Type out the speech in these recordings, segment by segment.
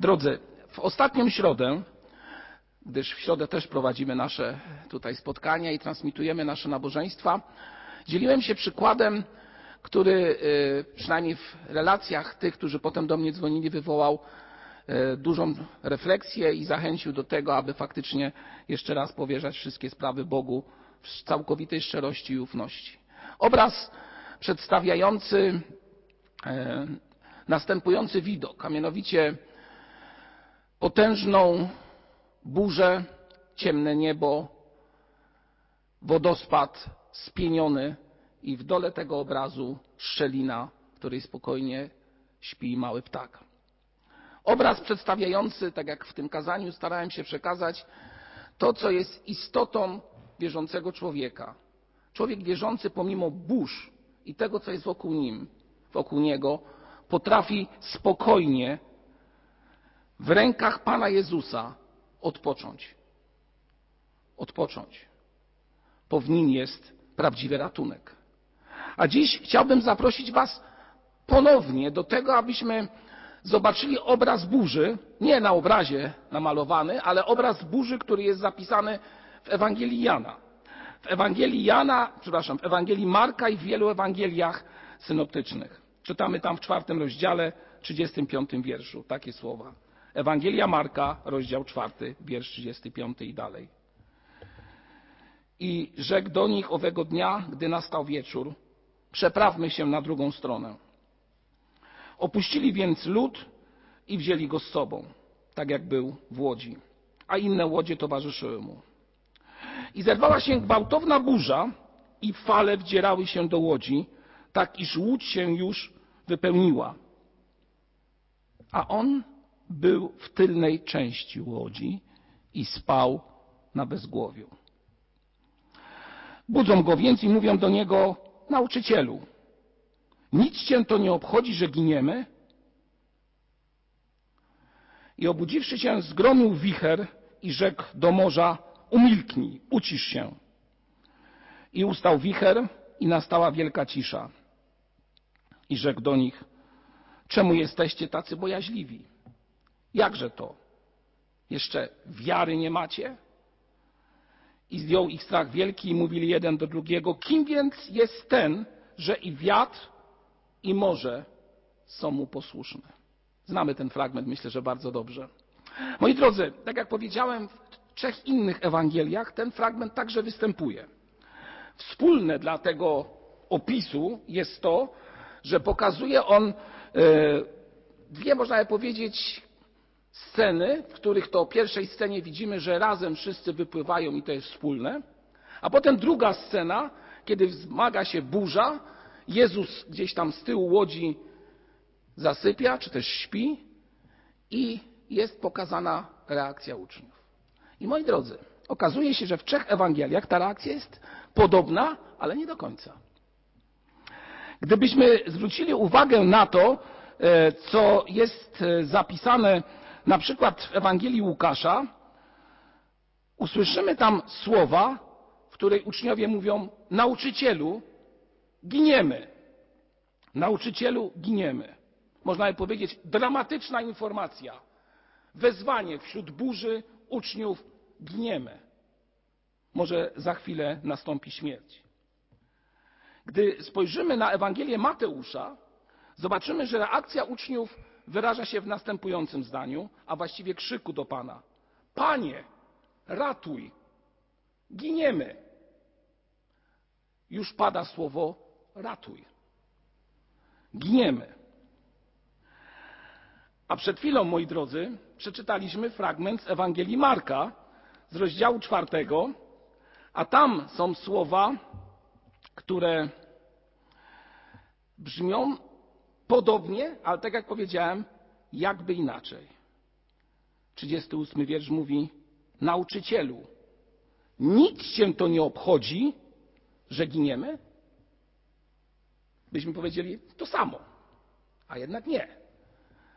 Drodzy, w ostatnią środę, gdyż w środę też prowadzimy nasze tutaj spotkania i transmitujemy nasze nabożeństwa, dzieliłem się przykładem, który przynajmniej w relacjach tych, którzy potem do mnie dzwonili, wywołał dużą refleksję i zachęcił do tego, aby faktycznie jeszcze raz powierzać wszystkie sprawy Bogu w całkowitej szczerości i ufności. Obraz przedstawiający następujący widok, a mianowicie potężną burzę, ciemne niebo, wodospad spieniony i w dole tego obrazu szczelina, w której spokojnie śpi mały ptak. Obraz przedstawiający, tak jak w tym kazaniu starałem się przekazać, to, co jest istotą wierzącego człowieka. Człowiek wierzący pomimo burz i tego, co jest wokół nim, wokół niego, potrafi spokojnie w rękach Pana Jezusa odpocząć. Odpocząć. Bo w nim jest prawdziwy ratunek. A dziś chciałbym zaprosić Was ponownie do tego, abyśmy zobaczyli obraz burzy, nie na obrazie namalowany, ale obraz burzy, który jest zapisany w Ewangelii Jana. W Ewangelii Jana, przepraszam, w Ewangelii Marka i w wielu Ewangeliach synoptycznych. Czytamy tam w czwartym rozdziale, 35 wierszu, takie słowa. Ewangelia Marka, rozdział czwarty, wiersz 35 i dalej. I rzekł do nich owego dnia, gdy nastał wieczór, przeprawmy się na drugą stronę. Opuścili więc lud i wzięli go z sobą, tak jak był w łodzi, a inne łodzie towarzyszyły mu. I zerwała się gwałtowna burza i fale wdzierały się do łodzi, tak iż łódź się już wypełniła. A on był w tylnej części łodzi i spał na bezgłowiu. Budzą go więc i mówią do niego, nauczycielu, nic cię to nie obchodzi, że giniemy? I obudziwszy się, zgromił wicher i rzekł do morza, umilknij, ucisz się. I ustał wicher i nastała wielka cisza. I rzekł do nich, czemu jesteście tacy bojaźliwi? Jakże to? Jeszcze wiary nie macie? I zdjął ich strach wielki i mówili jeden do drugiego, kim więc jest ten, że i wiatr, i morze są mu posłuszne. Znamy ten fragment, myślę, że bardzo dobrze. Moi drodzy, tak jak powiedziałem, w trzech innych Ewangeliach ten fragment także występuje. Wspólne dla tego opisu jest to, że pokazuje on dwie, można by powiedzieć, sceny, w których to pierwszej scenie widzimy, że razem wszyscy wypływają i to jest wspólne, a potem druga scena, kiedy wzmaga się burza, Jezus gdzieś tam z tyłu łodzi zasypia, czy też śpi i jest pokazana reakcja uczniów. I moi drodzy, okazuje się, że w trzech Ewangeliach ta reakcja jest podobna, ale nie do końca. Gdybyśmy zwrócili uwagę na to, co jest zapisane na przykład w Ewangelii Łukasza, usłyszymy tam słowa, w której uczniowie mówią: Nauczycielu, giniemy. Nauczycielu, giniemy. Można by powiedzieć, dramatyczna informacja. Wezwanie wśród burzy uczniów, giniemy. Może za chwilę nastąpi śmierć. Gdy spojrzymy na Ewangelię Mateusza, zobaczymy, że reakcja uczniów wyraża się w następującym zdaniu, a właściwie krzyku do Pana. Panie, ratuj, giniemy. Już pada słowo ratuj. Giniemy. A przed chwilą, moi drodzy, przeczytaliśmy fragment z Ewangelii Marka z rozdziału czwartego, a tam są słowa, które brzmią podobnie, ale tak jak powiedziałem, jakby inaczej. 38 wiersz mówi: Nauczycielu, nic cię to nie obchodzi, że giniemy? Byśmy powiedzieli to samo, a jednak nie.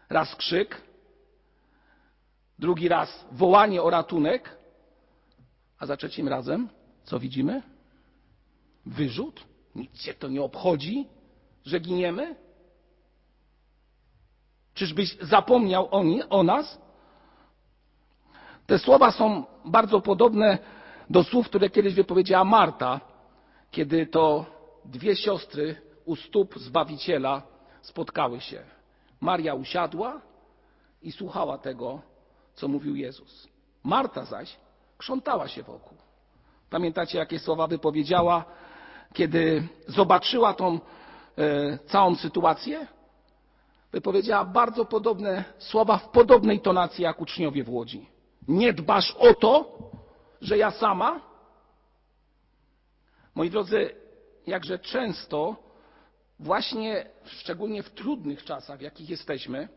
Raz krzyk, drugi raz wołanie o ratunek, a za trzecim razem co widzimy? Wyrzut? Nic cię to nie obchodzi, że giniemy? Czyżbyś zapomniał o, nie, o nas? Te słowa są bardzo podobne do słów, które kiedyś wypowiedziała Marta, kiedy to dwie siostry u stóp Zbawiciela spotkały się. Maria usiadła i słuchała tego, co mówił Jezus. Marta zaś krzątała się wokół. Pamiętacie, jakie słowa wypowiedziała, kiedy zobaczyła tą e, całą sytuację? Wypowiedziała bardzo podobne słowa w podobnej tonacji jak uczniowie w Łodzi. Nie dbasz o to, że ja sama? Moi drodzy, jakże często, właśnie szczególnie w trudnych czasach, w jakich jesteśmy,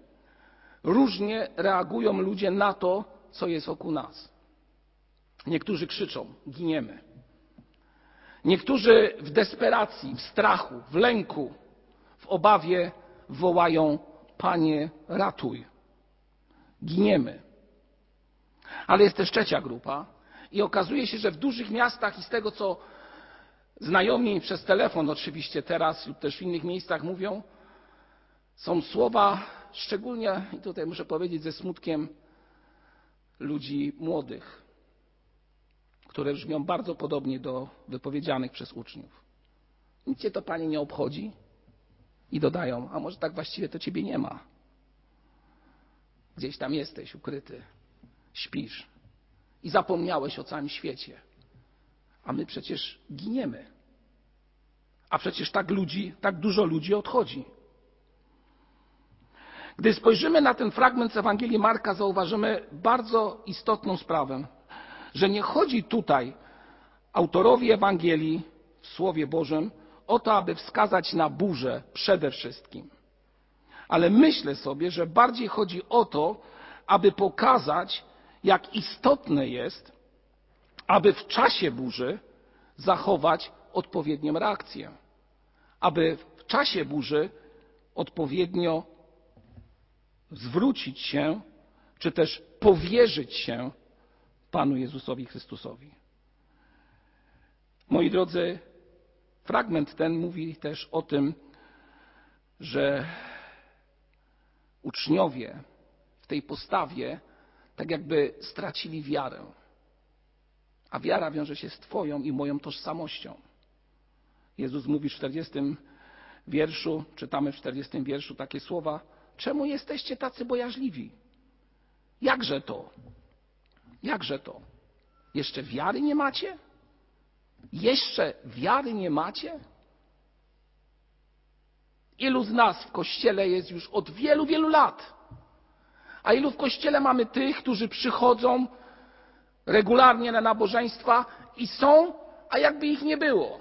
różnie reagują ludzie na to, co jest wokół nas. Niektórzy krzyczą, giniemy. Niektórzy w desperacji, w strachu, w lęku, w obawie wołają: Panie, ratuj. Giniemy. Ale jest też trzecia grupa, i okazuje się, że w dużych miastach i z tego, co znajomi przez telefon oczywiście teraz lub też w innych miejscach mówią, są słowa, szczególnie, i tutaj muszę powiedzieć ze smutkiem, ludzi młodych, które brzmią bardzo podobnie do wypowiedzianych przez uczniów. Nic cię to, panie, nie obchodzi? I dodają, a może tak właściwie to ciebie nie ma. Gdzieś tam jesteś ukryty, śpisz i zapomniałeś o całym świecie. A my przecież giniemy. A przecież tak ludzi, tak dużo ludzi odchodzi. Gdy spojrzymy na ten fragment z Ewangelii Marka, zauważymy bardzo istotną sprawę, że nie chodzi tutaj autorowi Ewangelii w Słowie Bożym o to, aby wskazać na burzę przede wszystkim. Ale myślę sobie, że bardziej chodzi o to, aby pokazać, jak istotne jest, aby w czasie burzy zachować odpowiednią reakcję, aby w czasie burzy odpowiednio zwrócić się, czy też powierzyć się Panu Jezusowi Chrystusowi. Moi drodzy, fragment ten mówi też o tym, że uczniowie w tej postawie tak jakby stracili wiarę. A wiara wiąże się z Twoją i moją tożsamością. Jezus mówi w 40 wierszu, czytamy w 40 wierszu takie słowa: Czemu jesteście tacy bojaźliwi? Jakże to? Jakże to? Jeszcze wiary nie macie? Jeszcze wiary nie macie? Ilu z nas w kościele jest już od wielu, wielu lat? A ilu w kościele mamy tych, którzy przychodzą regularnie na nabożeństwa i są, a jakby ich nie było?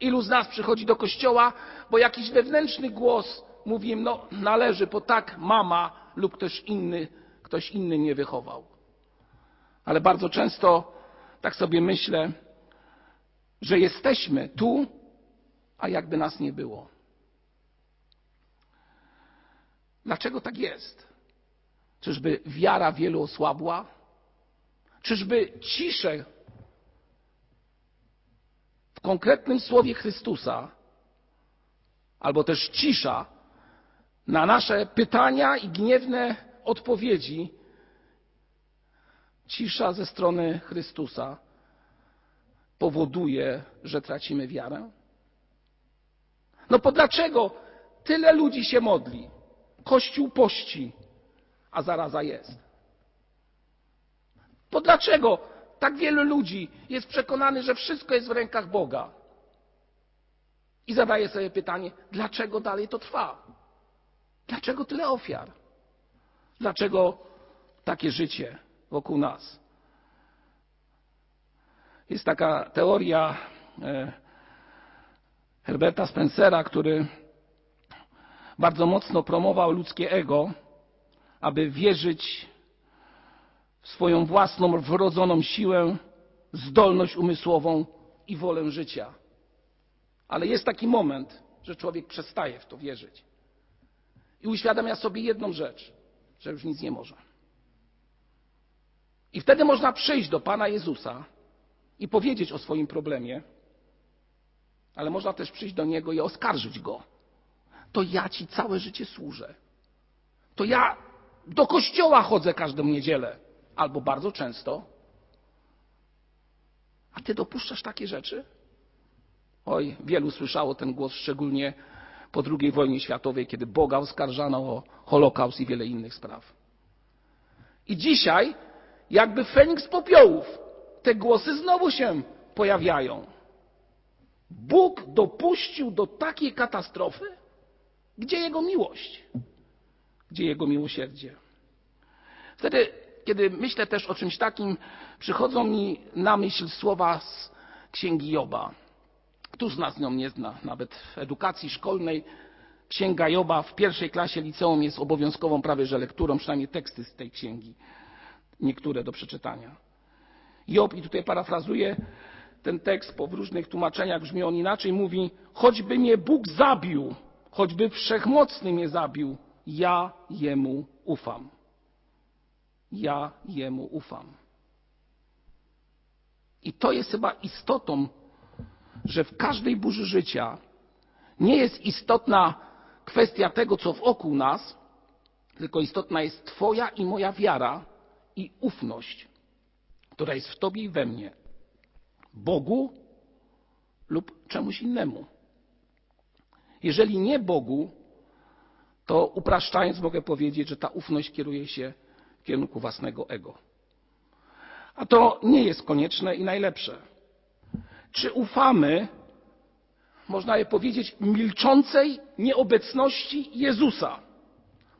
Ilu z nas przychodzi do kościoła, bo jakiś wewnętrzny głos mówi im, no należy, bo tak mama lub ktoś inny, ktoś inny nie wychował. Ale bardzo często tak sobie myślę, że jesteśmy tu, a jakby nas nie było. Dlaczego tak jest? Czyżby wiara wielu osłabła? Czyżby ciszę w konkretnym słowie Chrystusa, albo też cisza na nasze pytania i gniewne odpowiedzi, cisza ze strony Chrystusa powoduje, że tracimy wiarę? No bo dlaczego tyle ludzi się modli? Kościół pości, a zaraza jest. Bo dlaczego tak wielu ludzi jest przekonanych, że wszystko jest w rękach Boga? I zadaje sobie pytanie, dlaczego dalej to trwa? Dlaczego tyle ofiar? Dlaczego takie życie wokół nas? Jest taka teoria e, Herberta Spencera, który bardzo mocno promował ludzkie ego, aby wierzyć w swoją własną wrodzoną siłę, zdolność umysłową i wolę życia. Ale jest taki moment, że człowiek przestaje w to wierzyć i uświadamia sobie jedną rzecz, że już nic nie może. I wtedy można przyjść do Pana Jezusa i powiedzieć o swoim problemie, ale można też przyjść do Niego i oskarżyć Go to ja ci całe życie służę. To ja do kościoła chodzę każdą niedzielę albo bardzo często. A ty dopuszczasz takie rzeczy? Oj, wielu słyszało ten głos, szczególnie po II wojnie światowej, kiedy Boga oskarżano o Holokaust i wiele innych spraw. I dzisiaj, jakby Feniks popiołów, te głosy znowu się pojawiają. Bóg dopuścił do takiej katastrofy? Gdzie Jego miłość? Gdzie Jego miłosierdzie? Wtedy, kiedy myślę też o czymś takim, przychodzą mi na myśl słowa z księgi Joba. Któż z nas nią nie zna? Nawet w edukacji szkolnej księga Joba w pierwszej klasie liceum jest obowiązkową prawie że lekturą, przynajmniej teksty z tej księgi, niektóre do przeczytania. Job, i tutaj parafrazuję ten tekst, po różnych tłumaczeniach brzmi on inaczej, mówi, choćby mnie Bóg zabił, choćby wszechmocny mnie zabił, ja Jemu ufam. Ja Jemu ufam. I to jest chyba istotą, że w każdej burzy życia nie jest istotna kwestia tego, co wokół nas, tylko istotna jest Twoja i moja wiara i ufność, która jest w Tobie i we mnie. Bogu lub czemuś innemu. Jeżeli nie Bogu, to upraszczając mogę powiedzieć, że ta ufność kieruje się w kierunku własnego ego. A to nie jest konieczne i najlepsze. Czy ufamy, można je powiedzieć, milczącej nieobecności Jezusa?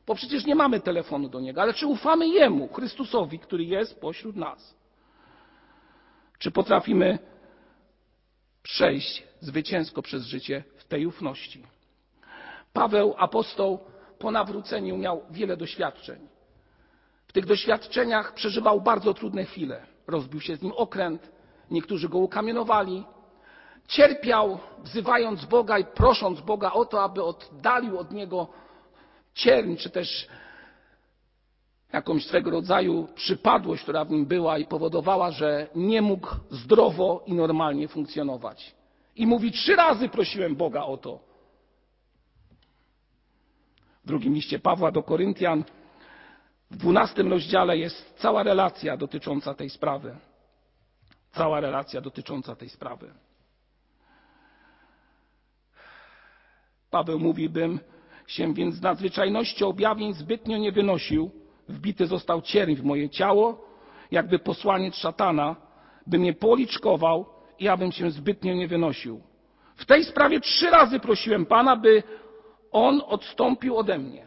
Bo przecież nie mamy telefonu do Niego, ale czy ufamy Jemu, Chrystusowi, który jest pośród nas? Czy potrafimy przejść zwycięsko przez życie w tej ufności? Paweł, apostoł, po nawróceniu miał wiele doświadczeń. W tych doświadczeniach przeżywał bardzo trudne chwile. Rozbił się z nim okręt, niektórzy go ukamienowali. Cierpiał, wzywając Boga i prosząc Boga o to, aby oddalił od niego cierń, czy też jakąś swego rodzaju przypadłość, która w nim była i powodowała, że nie mógł zdrowo i normalnie funkcjonować. I mówi, trzy razy prosiłem Boga o to. W drugim liście Pawła do Koryntian, w dwunastym rozdziale jest cała relacja dotycząca tej sprawy. Cała relacja dotycząca tej sprawy. Paweł mówi, bym się więc z nadzwyczajnością objawień zbytnio nie wynosił, wbity został cierń w moje ciało, jakby posłaniec szatana, by mnie policzkował i abym się zbytnio nie wynosił. W tej sprawie trzy razy prosiłem Pana, by On odstąpił ode mnie.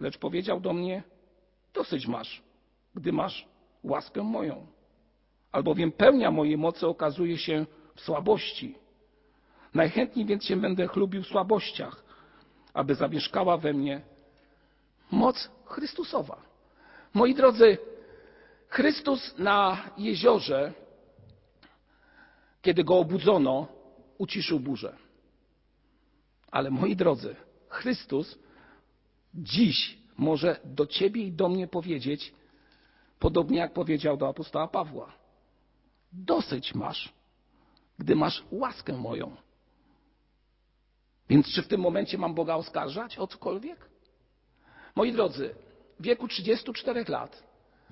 Lecz powiedział do mnie, dosyć masz, gdy masz łaskę moją. Albowiem pełnia mojej mocy okazuje się w słabości. Najchętniej więc się będę chlubił w słabościach, aby zamieszkała we mnie moc Chrystusowa. Moi drodzy, Chrystus na jeziorze, kiedy go obudzono, uciszył burzę. Ale moi drodzy, Chrystus dziś może do ciebie i do mnie powiedzieć, podobnie jak powiedział do apostoła Pawła: Dosyć masz, gdy masz łaskę moją. Więc czy w tym momencie mam Boga oskarżać o cokolwiek? Moi drodzy, w wieku 34 lat,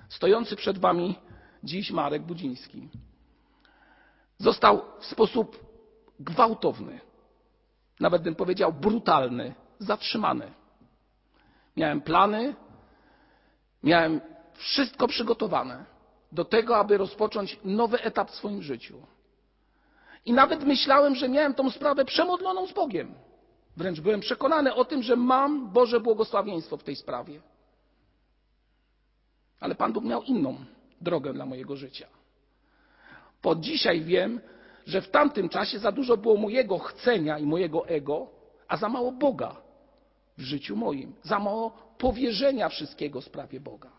stojący przed Wami dziś Marek Budziński, został w sposób gwałtowny, nawet bym powiedział brutalny, zatrzymany. Miałem plany, miałem wszystko przygotowane do tego, aby rozpocząć nowy etap w swoim życiu. I nawet myślałem, że miałem tą sprawę przemodloną z Bogiem. Wręcz byłem przekonany o tym, że mam Boże błogosławieństwo w tej sprawie. Ale Pan Bóg miał inną drogę dla mojego życia. Po dzisiaj wiem, że w tamtym czasie za dużo było mojego chcenia i mojego ego, a za mało Boga w życiu moim, za mało powierzenia wszystkiego sprawie Boga.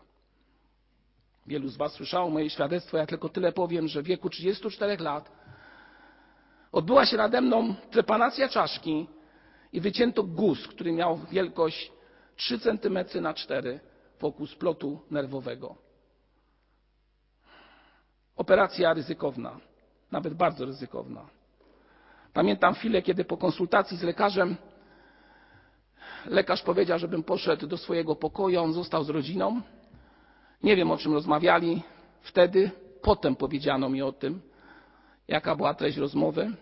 Wielu z Was słyszało moje świadectwo, ja tylko tyle powiem, że w wieku 34 lat odbyła się nade mną trepanacja czaszki i wycięto guz, który miał wielkość 3 cm na 4 wokół splotu nerwowego. Operacja ryzykowna, nawet bardzo ryzykowna. Pamiętam chwilę, kiedy po konsultacji z lekarzem lekarz powiedział, żebym poszedł do swojego pokoju, on został z rodziną. Nie wiem, o czym rozmawiali wtedy. Potem powiedziano mi o tym, jaka była treść rozmowy.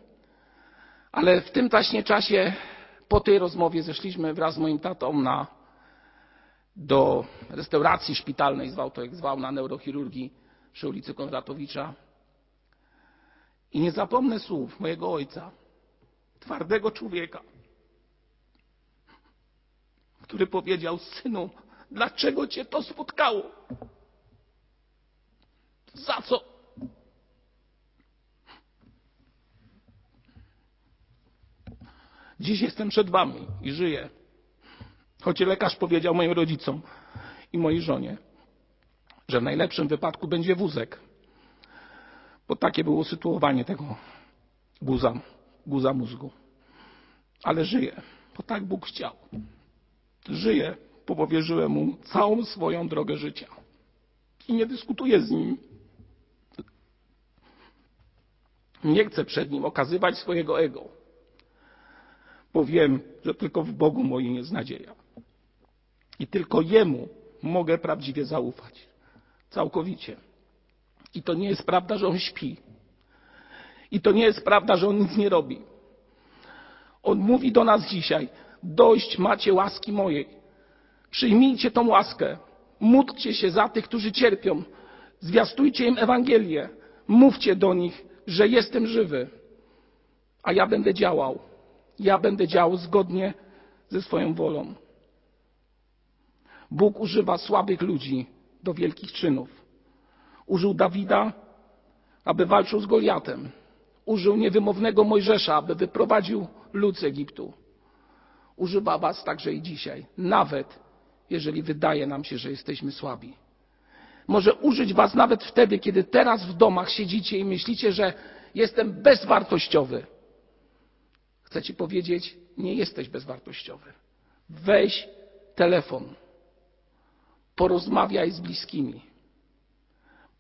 Ale w tym właśnie czasie, po tej rozmowie, zeszliśmy wraz z moim tatą na, do restauracji szpitalnej, zwał to jak zwał, na neurochirurgii przy ulicy Konratowicza. I nie zapomnę słów mojego ojca, twardego człowieka, który powiedział: Synu, dlaczego cię to spotkało? Za co? Dziś jestem przed wami i żyję. Choć lekarz powiedział moim rodzicom i mojej żonie, że w najlepszym wypadku będzie wózek, bo takie było sytuowanie tego guza, guza mózgu. Ale żyję, bo tak Bóg chciał. Żyję, bo powierzyłem mu całą swoją drogę życia. I nie dyskutuję z nim. Nie chcę przed nim okazywać swojego ego, bo wiem, że tylko w Bogu moim jest nadzieja. I tylko Jemu mogę prawdziwie zaufać. Całkowicie. I to nie jest prawda, że on śpi. I to nie jest prawda, że on nic nie robi. On mówi do nas dzisiaj: Dość macie łaski mojej. Przyjmijcie tą łaskę. Módlcie się za tych, którzy cierpią. Zwiastujcie im Ewangelię. Mówcie do nich, że jestem żywy. A ja będę działał. Ja będę działał zgodnie ze swoją wolą. Bóg używa słabych ludzi do wielkich czynów. Użył Dawida, aby walczył z Goliatem. Użył niewymownego Mojżesza, aby wyprowadził lud z Egiptu. Używa was także i dzisiaj, nawet jeżeli wydaje nam się, że jesteśmy słabi. Może użyć was nawet wtedy, kiedy teraz w domach siedzicie i myślicie, że jestem bezwartościowy. Chcę ci powiedzieć, nie jesteś bezwartościowy. Weź telefon, porozmawiaj z bliskimi.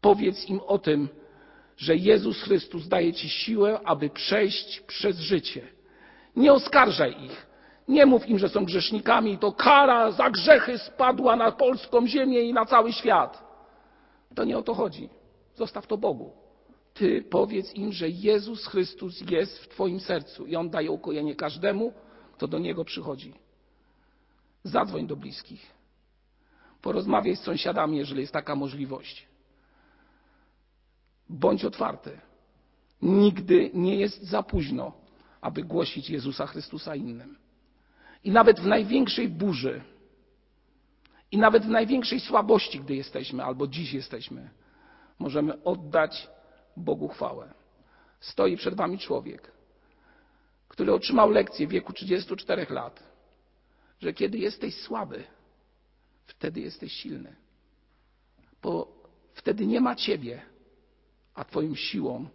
Powiedz im o tym, że Jezus Chrystus daje ci siłę, aby przejść przez życie. Nie oskarżaj ich. Nie mów im, że są grzesznikami i to kara za grzechy spadła na polską ziemię i na cały świat. To nie o to chodzi. Zostaw to Bogu. Ty powiedz im, że Jezus Chrystus jest w Twoim sercu i On daje ukojenie każdemu, kto do Niego przychodzi. Zadzwoń do bliskich. Porozmawiaj z sąsiadami, jeżeli jest taka możliwość. Bądź otwarty. Nigdy nie jest za późno, aby głosić Jezusa Chrystusa innym. I nawet w największej burzy, i nawet w największej słabości, gdy jesteśmy, albo dziś jesteśmy, możemy oddać Bogu chwałę. Stoi przed Wami człowiek, który otrzymał lekcję w wieku 34 lat, że kiedy jesteś słaby, wtedy jesteś silny. Bo wtedy nie ma Ciebie, a Twoją siłą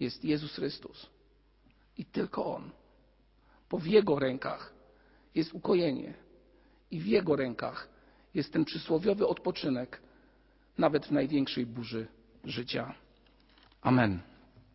jest Jezus Chrystus. I tylko On. Bo w Jego rękach jest ukojenie. I w Jego rękach jest ten przysłowiowy odpoczynek, nawet w największej burzy życia. Amen.